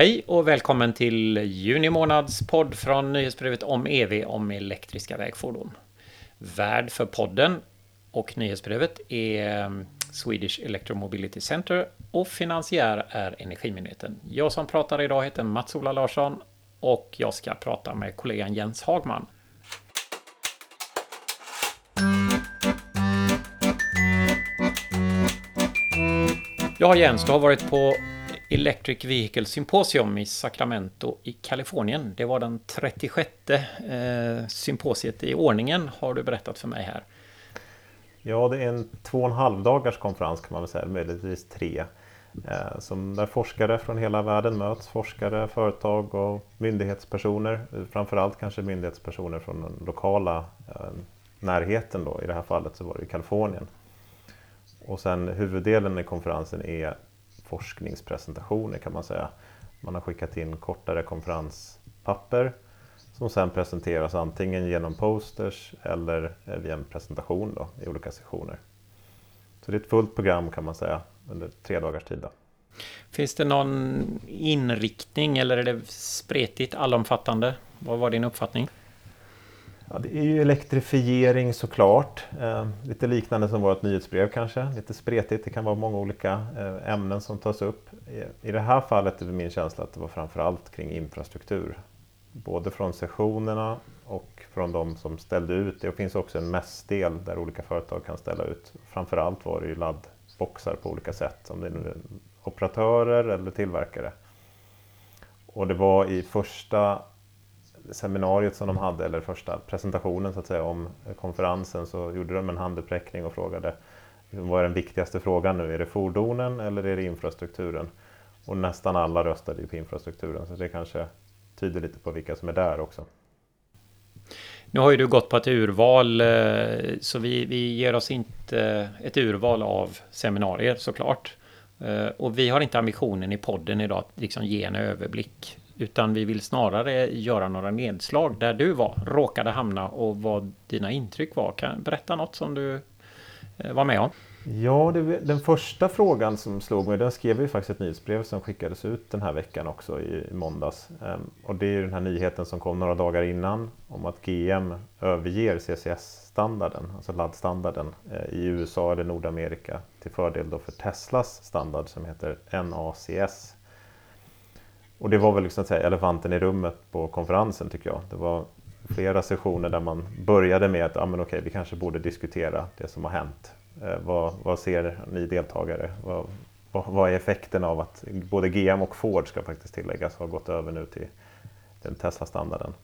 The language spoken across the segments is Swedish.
Hej och välkommen till juni månads podd från nyhetsbrevet om EV om elektriska vägfordon. Värd för podden och nyhetsbrevet är Swedish Electromobility Center och finansiär är Energimyndigheten. Jag som pratar idag heter Mats-Ola Larsson och jag ska prata med kollegan Jens Hagman. Ja Jens, du har varit på Electric Vehicle Symposium i Sacramento i Kalifornien. Det var den 36 eh, symposiet i ordningen har du berättat för mig här. Ja, det är en två och en halv dagars konferens kan man väl säga, möjligtvis tre. Eh, som där forskare från hela världen möts, forskare, företag och myndighetspersoner. Eh, framförallt kanske myndighetspersoner från den lokala eh, närheten då. I det här fallet så var det i Kalifornien. Och sen huvuddelen i konferensen är forskningspresentationer kan man säga. Man har skickat in kortare konferenspapper som sen presenteras antingen genom posters eller via en presentation då, i olika sessioner. Så det är ett fullt program kan man säga under tre dagars tid. Då. Finns det någon inriktning eller är det spretigt allomfattande? Vad var din uppfattning? Ja, det är ju elektrifiering såklart. Eh, lite liknande som vårt nyhetsbrev kanske. Lite spretigt, det kan vara många olika eh, ämnen som tas upp. I, I det här fallet är det min känsla att det var framförallt kring infrastruktur. Både från sessionerna och från de som ställde ut. Det finns också en mässdel där olika företag kan ställa ut. Framförallt var det ju laddboxar på olika sätt. Om det är operatörer eller tillverkare. Och det var i första seminariet som de hade, eller första presentationen så att säga om konferensen, så gjorde de en handuppräckning och frågade liksom, vad är den viktigaste frågan nu? Är det fordonen eller är det infrastrukturen? Och nästan alla röstade ju på infrastrukturen, så det kanske tyder lite på vilka som är där också. Nu har ju du gått på ett urval, eh, så vi, vi ger oss inte eh, ett urval av seminarier såklart. Eh, och vi har inte ambitionen i podden idag att liksom ge en överblick utan vi vill snarare göra några nedslag där du var, råkade hamna och vad dina intryck var. Kan du berätta något som du eh, var med om? Ja, det, den första frågan som slog mig, den skrev vi faktiskt ett nyhetsbrev som skickades ut den här veckan också i, i måndags. Ehm, och det är den här nyheten som kom några dagar innan om att GM överger CCS-standarden, alltså laddstandarden eh, i USA eller Nordamerika till fördel då för Teslas standard som heter NACS. Och det var väl liksom, säga, elefanten i rummet på konferensen tycker jag. Det var flera sessioner där man började med att ah, men okej, vi kanske borde diskutera det som har hänt. Eh, vad, vad, ser ni deltagare? Vad, vad, vad, är effekten av att både GM och Ford ska faktiskt tilläggas har gått över nu till den Tesla-standarden?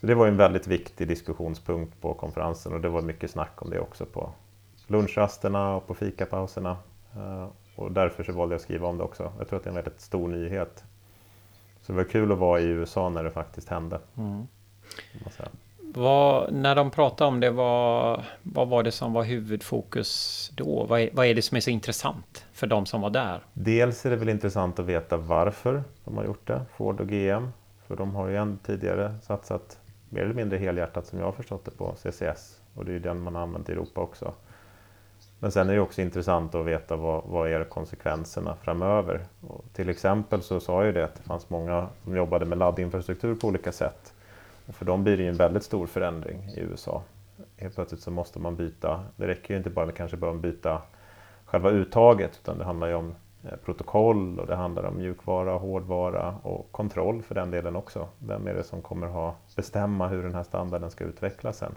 Så det var en väldigt viktig diskussionspunkt på konferensen och det var mycket snack om det också på lunchrasterna och på fikapauserna. Eh, och därför så valde jag att skriva om det också. Jag tror att det är en väldigt stor nyhet så det var kul att vara i USA när det faktiskt hände. Mm. Vad, när de pratade om det, vad, vad var det som var huvudfokus då? Vad är, vad är det som är så intressant för de som var där? Dels är det väl intressant att veta varför de har gjort det, Ford och GM. För de har ju än tidigare satsat mer eller mindre helhjärtat som jag har förstått det på CCS. Och det är ju den man har använt i Europa också. Men sen är det också intressant att veta vad, vad är konsekvenserna framöver. Och till exempel så sa jag det att det fanns många som jobbade med laddinfrastruktur på olika sätt. Och för dem blir det ju en väldigt stor förändring i USA. Helt plötsligt så måste man byta, det räcker ju inte bara med kanske bara byta själva uttaget utan det handlar ju om eh, protokoll och det handlar om mjukvara, hårdvara och kontroll för den delen också. Vem är det som kommer ha bestämma hur den här standarden ska utvecklas sen?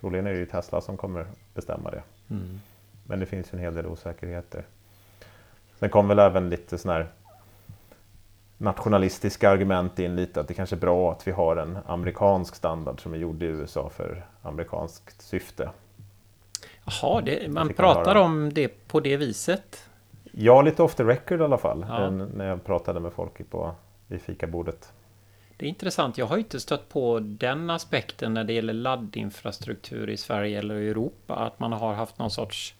Troligen är det ju Tesla som kommer bestämma det. Mm. Men det finns en hel del osäkerheter. Sen kom väl även lite sådana här nationalistiska argument in lite att det kanske är bra att vi har en amerikansk standard som är gjord i USA för amerikanskt syfte. Jaha, det, man pratar höra. om det på det viset? Ja, lite off the record i alla fall. Ja. När jag pratade med folk på, i fikabordet. Det är intressant. Jag har inte stött på den aspekten när det gäller laddinfrastruktur i Sverige eller Europa. Att man har haft någon sorts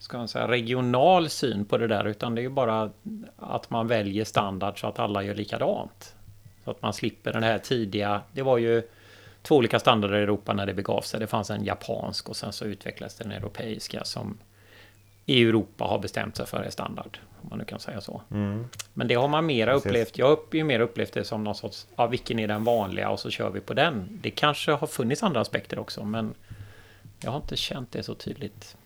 ska man säga, regional syn på det där utan det är ju bara att man väljer standard så att alla gör likadant. Så att man slipper den här tidiga, det var ju två olika standarder i Europa när det begav sig. Det fanns en japansk och sen så utvecklades den europeiska som i Europa har bestämt sig för är standard. Om man nu kan säga så. Mm. Men det har man mera Precis. upplevt. Jag har ju mer upplevt det som någon sorts, ja vilken är den vanliga och så kör vi på den. Det kanske har funnits andra aspekter också men jag har inte känt det så tydligt.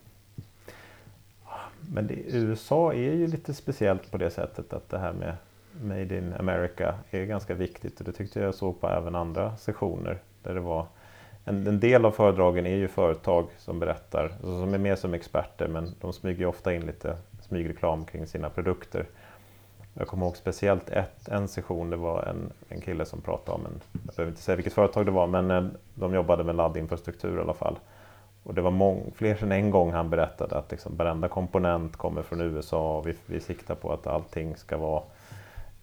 Men det, USA är ju lite speciellt på det sättet att det här med Made in America är ganska viktigt och det tyckte jag såg på även andra sessioner där det var en, en del av föredragen är ju företag som berättar, alltså som är med som experter men de smyger ofta in lite smygreklam kring sina produkter. Jag kommer ihåg speciellt ett, en session, det var en, en kille som pratade om en, jag behöver inte säga vilket företag det var, men eh, de jobbade med laddinfrastruktur i alla fall. Och det var mång, fler än en gång han berättade att liksom varenda komponent kommer från USA och vi, vi siktar på att allting ska vara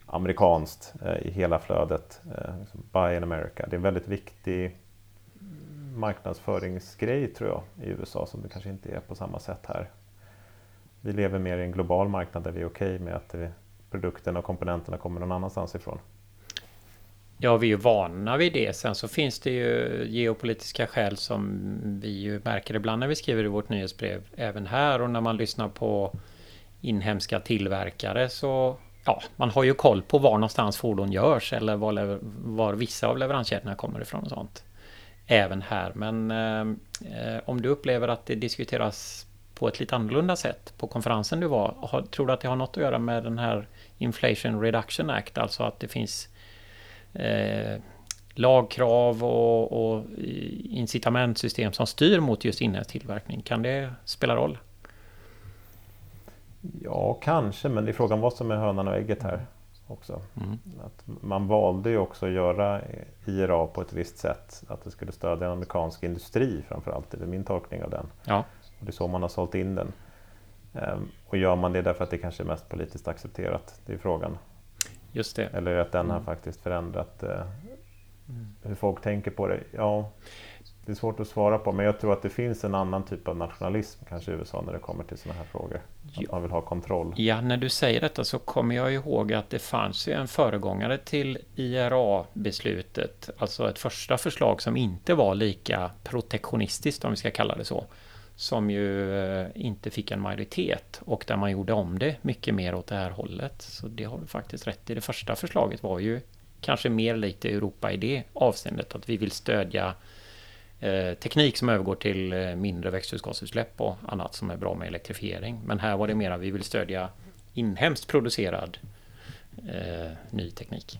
amerikanskt eh, i hela flödet. Eh, liksom Buy in America. Det är en väldigt viktig marknadsföringsgrej tror jag i USA som det kanske inte är på samma sätt här. Vi lever mer i en global marknad där vi är okej med att det, produkterna och komponenterna kommer någon annanstans ifrån. Ja, vi är ju vana vid det. Sen så finns det ju geopolitiska skäl som vi ju märker ibland när vi skriver i vårt nyhetsbrev. Även här och när man lyssnar på inhemska tillverkare så ja, man har ju koll på var någonstans fordon görs eller var, var vissa av leveranskedjorna kommer ifrån och sånt. Även här, men eh, om du upplever att det diskuteras på ett lite annorlunda sätt på konferensen du var, har, tror du att det har något att göra med den här Inflation Reduction Act, alltså att det finns eh, lagkrav och, och incitamentsystem som styr mot just inhemsk tillverkning? Kan det spela roll? Ja, kanske, men det är frågan vad som är hönan och ägget här också. Mm. Att man valde ju också att göra IRA på ett visst sätt. Att det skulle stödja en amerikansk industri framförallt, det är min tolkning av den. Ja. Och det är så man har sålt in den. Ehm, och gör man det därför att det kanske är mest politiskt accepterat? Det är frågan. Just det. Eller att den har Mm. faktiskt förändrat eh, hur folk tänker på det. Ja, det är svårt att svara på, men jag tror att det finns en annan typ av nationalism kanske i USA när det kommer till sådana här frågor. Ja. Att man vill ha kontroll. Ja, när du säger detta så kommer jag ihåg att det fanns ju en föregångare till IRA-beslutet, alltså ett första förslag som inte var lika protektionistiskt om vi ska kalla det så, som ju eh, inte fick en majoritet och där man gjorde om det mycket mer åt det här hållet. Så det har du faktiskt rätt i. Det första förslaget var ju kanske mer likt Europa i det avseendet att vi vill stödja eh, teknik som övergår till eh, mindre växthusgasutsläpp och annat som är bra med elektrifiering. Men här var det mera vi vill stödja inhemskt producerad eh, ny teknik.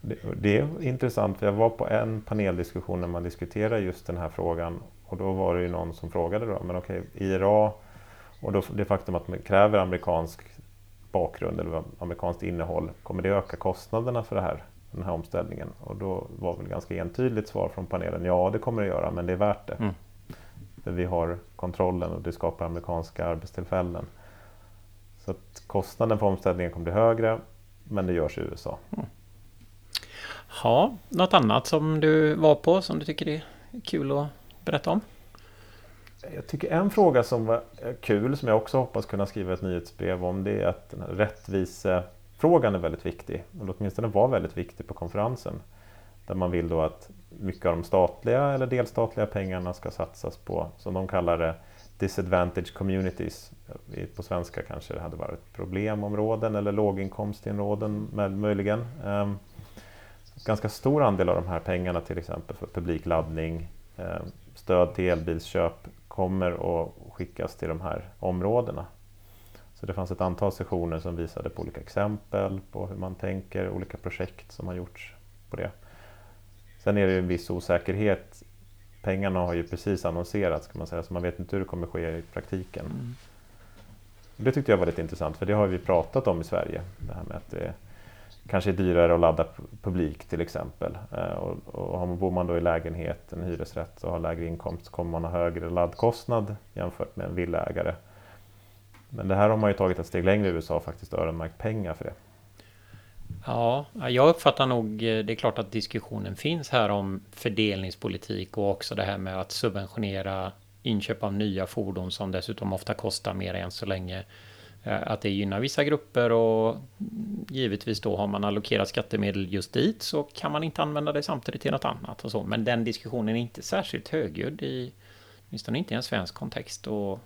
Det, det är intressant, för jag var på en paneldiskussion när man diskuterade just den här frågan och då var det ju någon som frågade då, men okej, IRA och då, det faktum att man kräver amerikansk bakgrund eller amerikanskt innehåll, kommer det öka kostnaderna för det här, den här omställningen? Och då var väl ganska entydigt svar från panelen, ja det kommer det göra, men det är värt det. Mm. För vi har kontrollen och det skapar amerikanska arbetstillfällen. Så att kostnaden för omställningen kommer bli högre, men det görs i USA. Ja, något annat som du var på som du tycker är kul att berätta om? Jag tycker en fråga som var kul, som jag också hoppas kunna skriva ett nyhetsbrev om, det är att den här rättvisefrågan är väldigt viktig. Eller åtminstone var väldigt viktig på konferensen. Där man vill då att mycket av de statliga eller delstatliga pengarna ska satsas på, som de kallar det, disadvantage communities. På svenska kanske det hade varit problemområden eller låginkomstområden möjligen. Ehm, ganska stor andel av de här pengarna till exempel för publikladdning, laddning stöd till elbilsköp kommer att skickas till de här områdena. Så det fanns ett antal sessioner som visade på olika exempel på hur man tänker, olika projekt som har gjorts på det. Sen är det en viss osäkerhet. Pengarna har ju precis annonserats kan man säga, så man vet inte hur det kommer ske i praktiken. Mm. Det tyckte jag var lite intressant, för det har vi pratat om i Sverige. Det här med att det kanske är dyrare att ladda publik till exempel. Eh, och, och bor man då i lägenhet, en hyresrätt och har lägre inkomst så kommer man ha högre laddkostnad jämfört med en villaägare. Men det här har man ju tagit ett steg längre i USA och faktiskt öronmärkt pengar för det. Ja, jag uppfattar nog, eh, det är klart att diskussionen finns här om fördelningspolitik och också det här med att subventionera inköp av nya fordon som dessutom ofta kostar mer än så länge. Att det gynnar vissa grupper och givetvis då har man allokerat skattemedel just dit så kan man inte använda det samtidigt till något annat och så. Men den diskussionen är inte särskilt högljudd i åtminstone inte i en svensk kontext och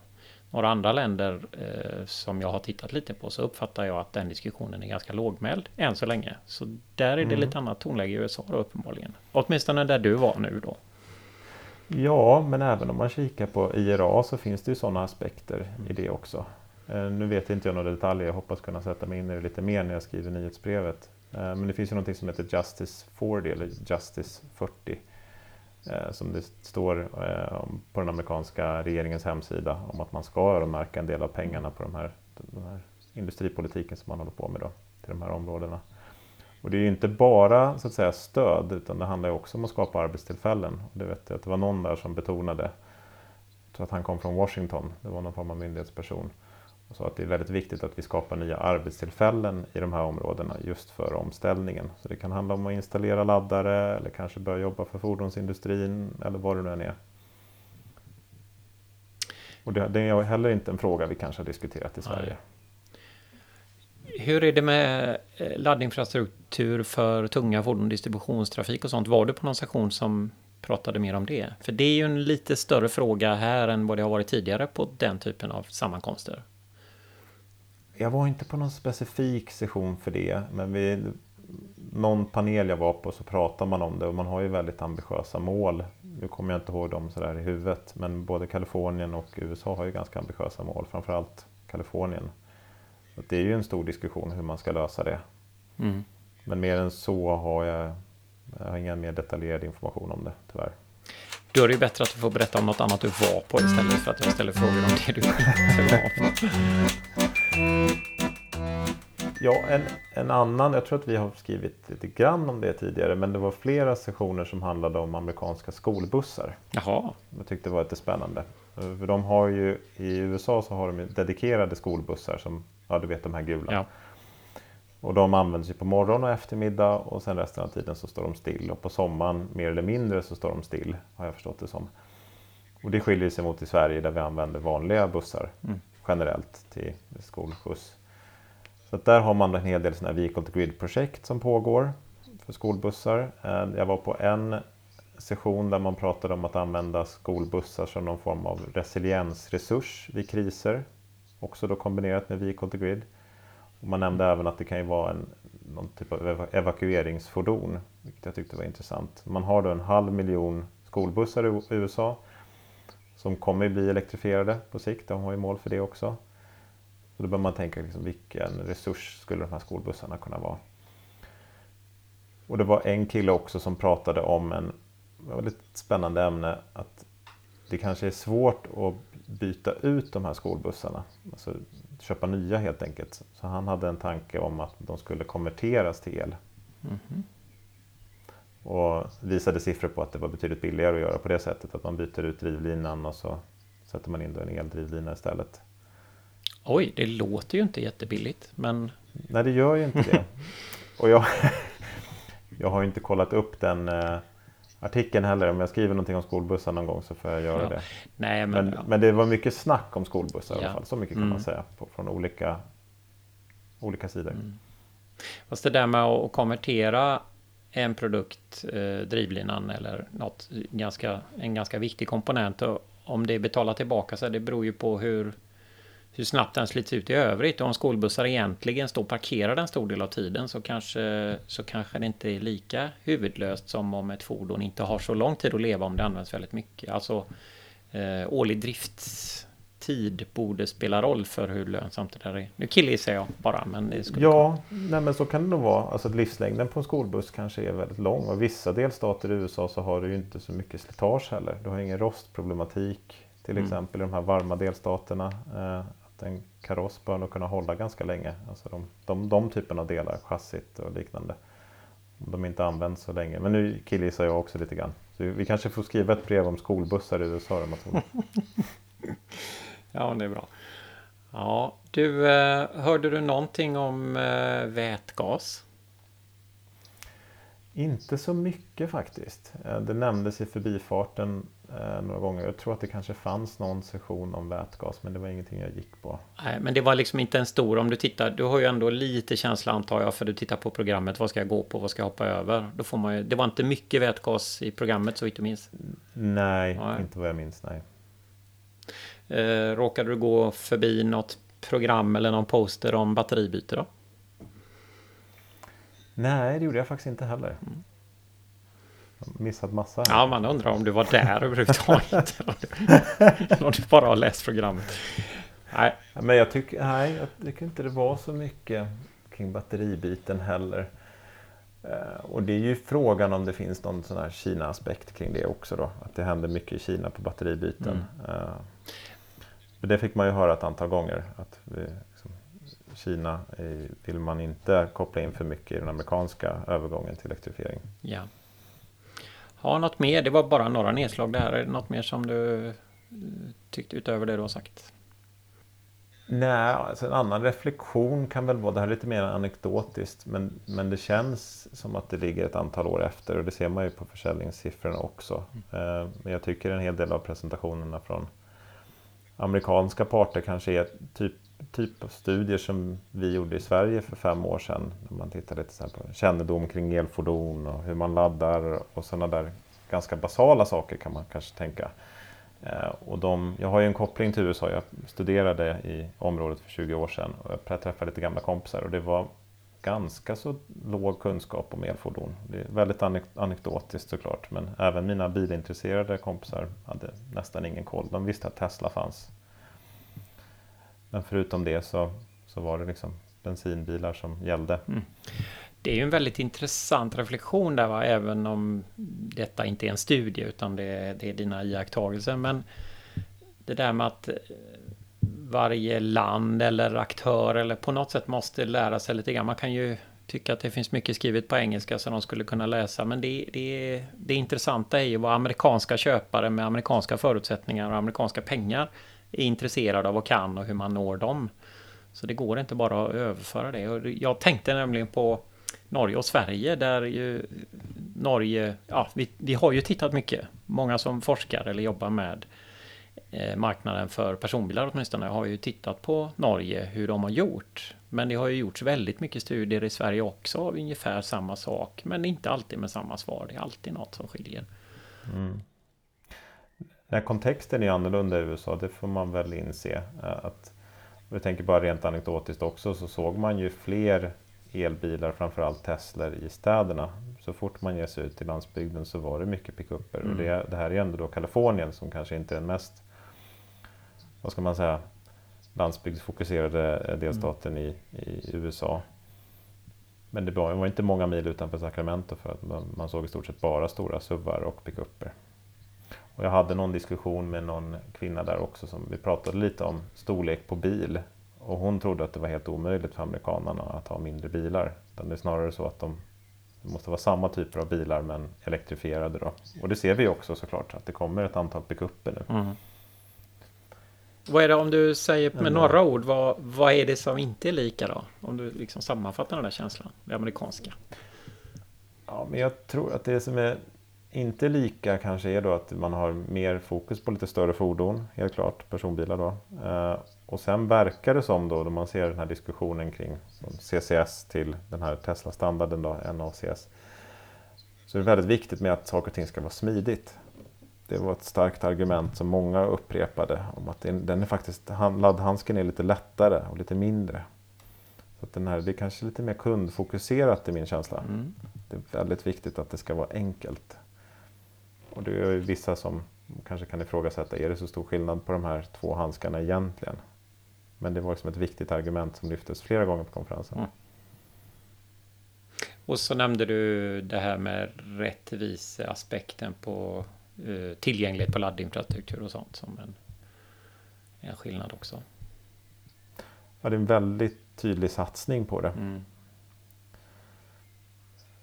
några andra länder eh, som jag har tittat lite på så uppfattar jag att den diskussionen är ganska lågmäld än så länge. Så där är det mm. lite annat tonläge i USA då uppenbarligen. Åtminstone där du var nu då. Ja, men även om man kikar på IRA så finns det ju sådana aspekter mm. i det också. Eh, nu vet inte jag några detaljer, jag hoppas kunna sätta mig in i det lite mer när jag skriver nyhetsbrevet. Eh, men det finns ju någonting som heter Justice 40 eller Justice 40 eh, som det står på den amerikanska regeringens hemsida om att man ska öronmärka en del av pengarna på de här, den här industripolitiken som man håller på med då, till de här områdena. Och det är ju inte bara så att säga stöd utan det handlar också om att skapa arbetstillfällen. Och det vet jag att det var någon där som betonade, jag tror att han kom från Washington, det var någon form av myndighetsperson, och sa att det är väldigt viktigt att vi skapar nya arbetstillfällen i de här områdena just för omställningen. Så det kan handla om att installera laddare eller kanske börja jobba för fordonsindustrin eller vad det nu än är. Och det, det är heller inte en fråga vi kanske har diskuterat i Sverige. Nej. Hur är det med eh, laddinfrastruktur för tunga fordon, distributionstrafik och sånt? Var du på någon station som pratade mer om det? För det är ju en lite större fråga här än vad det har varit tidigare på den typen av sammankomster jag var inte på någon specifik session för det, men vid någon panel jag var på så pratar man om det och man har ju väldigt ambitiösa mål. Nu kommer jag inte ihåg dem sådär i huvudet, men både Kalifornien och USA har ju ganska ambitiösa mål, framförallt Kalifornien. Så det är ju en stor diskussion hur man ska lösa det. Mm. Men mer än så har jag, jag har ingen mer detaljerad information om det, tyvärr. Då är det ju bättre att du får berätta om något annat du var på istället för att jag ställer frågor om det du inte var på. Ja, en, en annan, jag tror att vi har skrivit lite grann om det tidigare, men det var flera sessioner som handlade om amerikanska skolbussar. Jaha. Jag tyckte det var lite spännande. För de har ju, i USA så har de dedikerade skolbussar som, ja du vet de här gula. Ja. Och de används ju på morgon och eftermiddag och sen resten av tiden så står de still. Och på sommaren mer eller mindre så står de still, har jag förstått det som. Och det skiljer sig mot i Sverige där vi använder vanliga bussar mm generellt till skolskjuts. Så där har man en hel del sådana här Vehicle to Grid-projekt som pågår för skolbussar. Eh, jag var på en session där man pratade om att använda skolbussar som någon form av resiliensresurs vid kriser. Också då kombinerat med Vehicle to Grid. Och man nämnde även att det kan ju vara en, någon typ av evakueringsfordon, vilket jag tyckte var intressant. Man har då en halv miljon skolbussar i USA som kommer bli elektrifierade på sikt. De har ju mål för det också. Och då bör man tänka liksom, vilken resurs skulle de här skolbussarna kunna vara. Och det var en kille också som pratade om en väldigt spännande ämne att det kanske är svårt att byta ut de här skolbussarna. Alltså köpa nya helt enkelt. Så han hade en tanke om att de skulle konverteras till el. Mm -hmm. Och visade siffror på att det var betydligt billigare att göra på det sättet. Att man byter ut drivlinan och så sätter man in en eldrivlina istället. Oj, det låter ju inte jättebilligt men... Nej, det gör ju inte det. och jag, jag har ju inte kollat upp den eh, artikeln heller. Om jag skriver någonting om skolbussar någon gång så får jag göra ja. det. Nej, men, men, ja. men, det var mycket snack om skolbussar ja. i alla fall. Så mycket kan mm. man säga på, från olika, olika sidor. Mm. Fast det där med att konvertera en produkt, eh, drivlinan eller något, ganska, en ganska viktig komponent. Och om det betalar tillbaka sig, det beror ju på hur hur snabbt den slits ut i övrigt. Och om skolbussar egentligen står parkerade en stor del av tiden så kanske, så kanske det inte är lika huvudlöst som om ett fordon inte har så lång tid att leva om det används väldigt mycket. Alltså eh, årlig driftstid borde spela roll för hur lönsamt det där är. Nu killgissar jag bara. Men det skulle ja, nej, men så kan det nog vara. Alltså livslängden på en skolbuss kanske är väldigt lång. Och vissa delstater i USA så har du ju inte så mycket slitage heller. Du har ingen rostproblematik till mm. exempel i de här varma delstaterna. Eh, en kaross bör nog kunna hålla ganska länge. Alltså de, de, de typen av delar, chassit och liknande. Om de inte används så länge. Men nu killgissar jag också lite grann. Så vi kanske får skriva ett brev om skolbussar i USA. ja, det är bra. Ja, du, eh, hörde du någonting om eh, vätgas? Inte så mycket faktiskt. Eh, det nämndes i förbifarten några gånger. Jag tror att det kanske fanns någon session om vätgas men det var ingenting jag gick på. Nej, men det var liksom inte en stor, om du tittar, du har ju ändå lite känsla antar jag för du tittar på programmet, vad ska jag gå på, vad ska jag hoppa över? Då får man ju, det var inte mycket vätgas i programmet så vitt du minns? Nej, nej. inte vad jag minns, nej. Eh, råkade du gå förbi något program eller någon poster om batteribyte då? Nej, det gjorde jag faktiskt inte heller. Missat massa. Ja, man undrar om du var där överhuvudtaget. om du bara har läst programmet. Nej. Men jag tycker, nej, jag tycker inte det var så mycket kring batteribiten heller. Eh, och det är ju frågan om det finns någon sån här Kina-aspekt kring det också då. Att det händer mycket i Kina på batteribyten. Mm. Det fick man ju höra ett antal gånger. Att vi, liksom, Kina är, vill man inte koppla in för mycket i den amerikanska övergången till elektrifiering. Ja. Ja, något mer? Det var bara några nedslag där. Är det något mer som du tyckte utöver det du har sagt? Nej, alltså en annan reflektion kan väl vara, det här är lite mer anekdotiskt, men, men det känns som att det ligger ett antal år efter och det ser man ju på försäljningssiffrorna också. Mm. Men jag tycker en hel del av presentationerna från amerikanska parter kanske är typ, typ av studier som vi gjorde i Sverige för fem år sedan. När man tittade till exempel på kännedom kring elfordon och hur man laddar och sådana där ganska basala saker kan man kanske tänka. Eh, och de, jag har ju en koppling till USA. Jag studerade i området för 20 år sedan och jag träffade lite gamla kompisar och det var ganska så låg kunskap om elfordon. Det är väldigt anekdotiskt såklart men även mina bilintresserade kompisar hade nästan ingen koll. De visste att Tesla fanns. Men förutom det så, så var det liksom bensinbilar som gällde. Mm. Det är ju en väldigt intressant reflektion där, va? även om detta inte är en studie utan det är, det är dina iakttagelser. Men det där med att varje land eller aktör eller på något sätt måste lära sig lite grann. Man kan ju tycka att det finns mycket skrivet på engelska som de skulle kunna läsa. Men det, det, det intressanta är ju vad amerikanska köpare med amerikanska förutsättningar och amerikanska pengar är intresserade av och kan och hur man når dem. Så det går inte bara att överföra det. Och jag tänkte nämligen på Norge och Sverige där ju Norge, ja vi, vi har ju tittat mycket. Många som forskar eller jobbar med marknaden för personbilar åtminstone har ju tittat på Norge hur de har gjort. Men det har ju gjorts väldigt mycket studier i Sverige också av ungefär samma sak. Men inte alltid med samma svar. Det är alltid något som skiljer. Mm. Den kontexten är annorlunda i USA, det får man väl inse. Att, vi tänker bara rent anekdotiskt också, så såg man ju fler elbilar, framförallt Teslor i städerna. Så fort man ger sig ut till landsbygden så var det mycket pickuper. Mm. Och det, det, här är ändå då Kalifornien som kanske inte är den mest, vad ska man säga, landsbygdsfokuserade delstaten mm. i, i USA. Men det var, inte många mil utanför Sacramento för att man, man såg i stort sett bara stora SUVar och pickuper. Och jag hade någon diskussion med någon kvinna där också som vi pratade lite om storlek på bil. Och hon trodde att det var helt omöjligt för amerikanerna att ha mindre bilar. Utan det är snarare så att de det måste vara samma typer av bilar men elektrifierade då. Och det ser vi också såklart att det kommer ett antal pickuper nu. Mm. Vad är det om du säger med några ord, vad, vad är det som inte är lika då? Om du liksom sammanfattar den där känslan, det amerikanska. Ja, men jag tror att det som är inte lika kanske är då att man har mer fokus på lite större fordon, helt klart, personbilar då. Eh, och sen verkar det som då, då man ser den här diskussionen kring CCS till den här Tesla-standarden då, NACS. Så det är väldigt viktigt med att saker och ting ska vara smidigt. Det var ett starkt argument som många upprepade om att den är faktiskt, laddhandsken är lite lättare och lite mindre. Så den här, det är kanske lite mer kundfokuserat i min känsla. Mm. Det är väldigt viktigt att det ska vara enkelt. Och det är vissa som kanske kan ifrågasätta, är det så stor skillnad på de här två handskarna egentligen? Men det var liksom ett viktigt argument som lyftes flera gånger på konferensen. Mm. Och så nämnde du det här med rättviseaspekten på tillgänglighet på laddinfrastruktur och sånt som en, en skillnad också. Ja, det är en väldigt tydlig satsning på det. Mm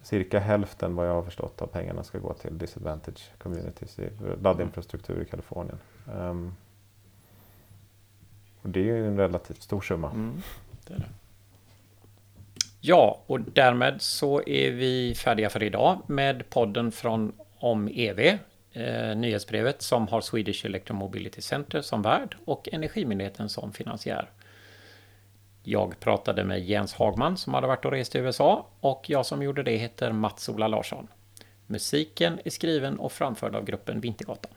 cirka hälften vad jag har förstått av pengarna ska gå till disadvantage communities i laddinfrastruktur i Kalifornien. Um, och det är ju en relativt stor summa. Mm, det det. Ja, och därmed så är vi färdiga för idag med podden från om EV, eh, nyhetsbrevet som har Swedish Electromobility Center som värd och Energimyndigheten som finansiär. Jag pratade med Jens Hagman som hade varit och rest i USA och jag som gjorde det heter Mats-Ola Larsson. Musiken är skriven och framförd av gruppen Vintergatan.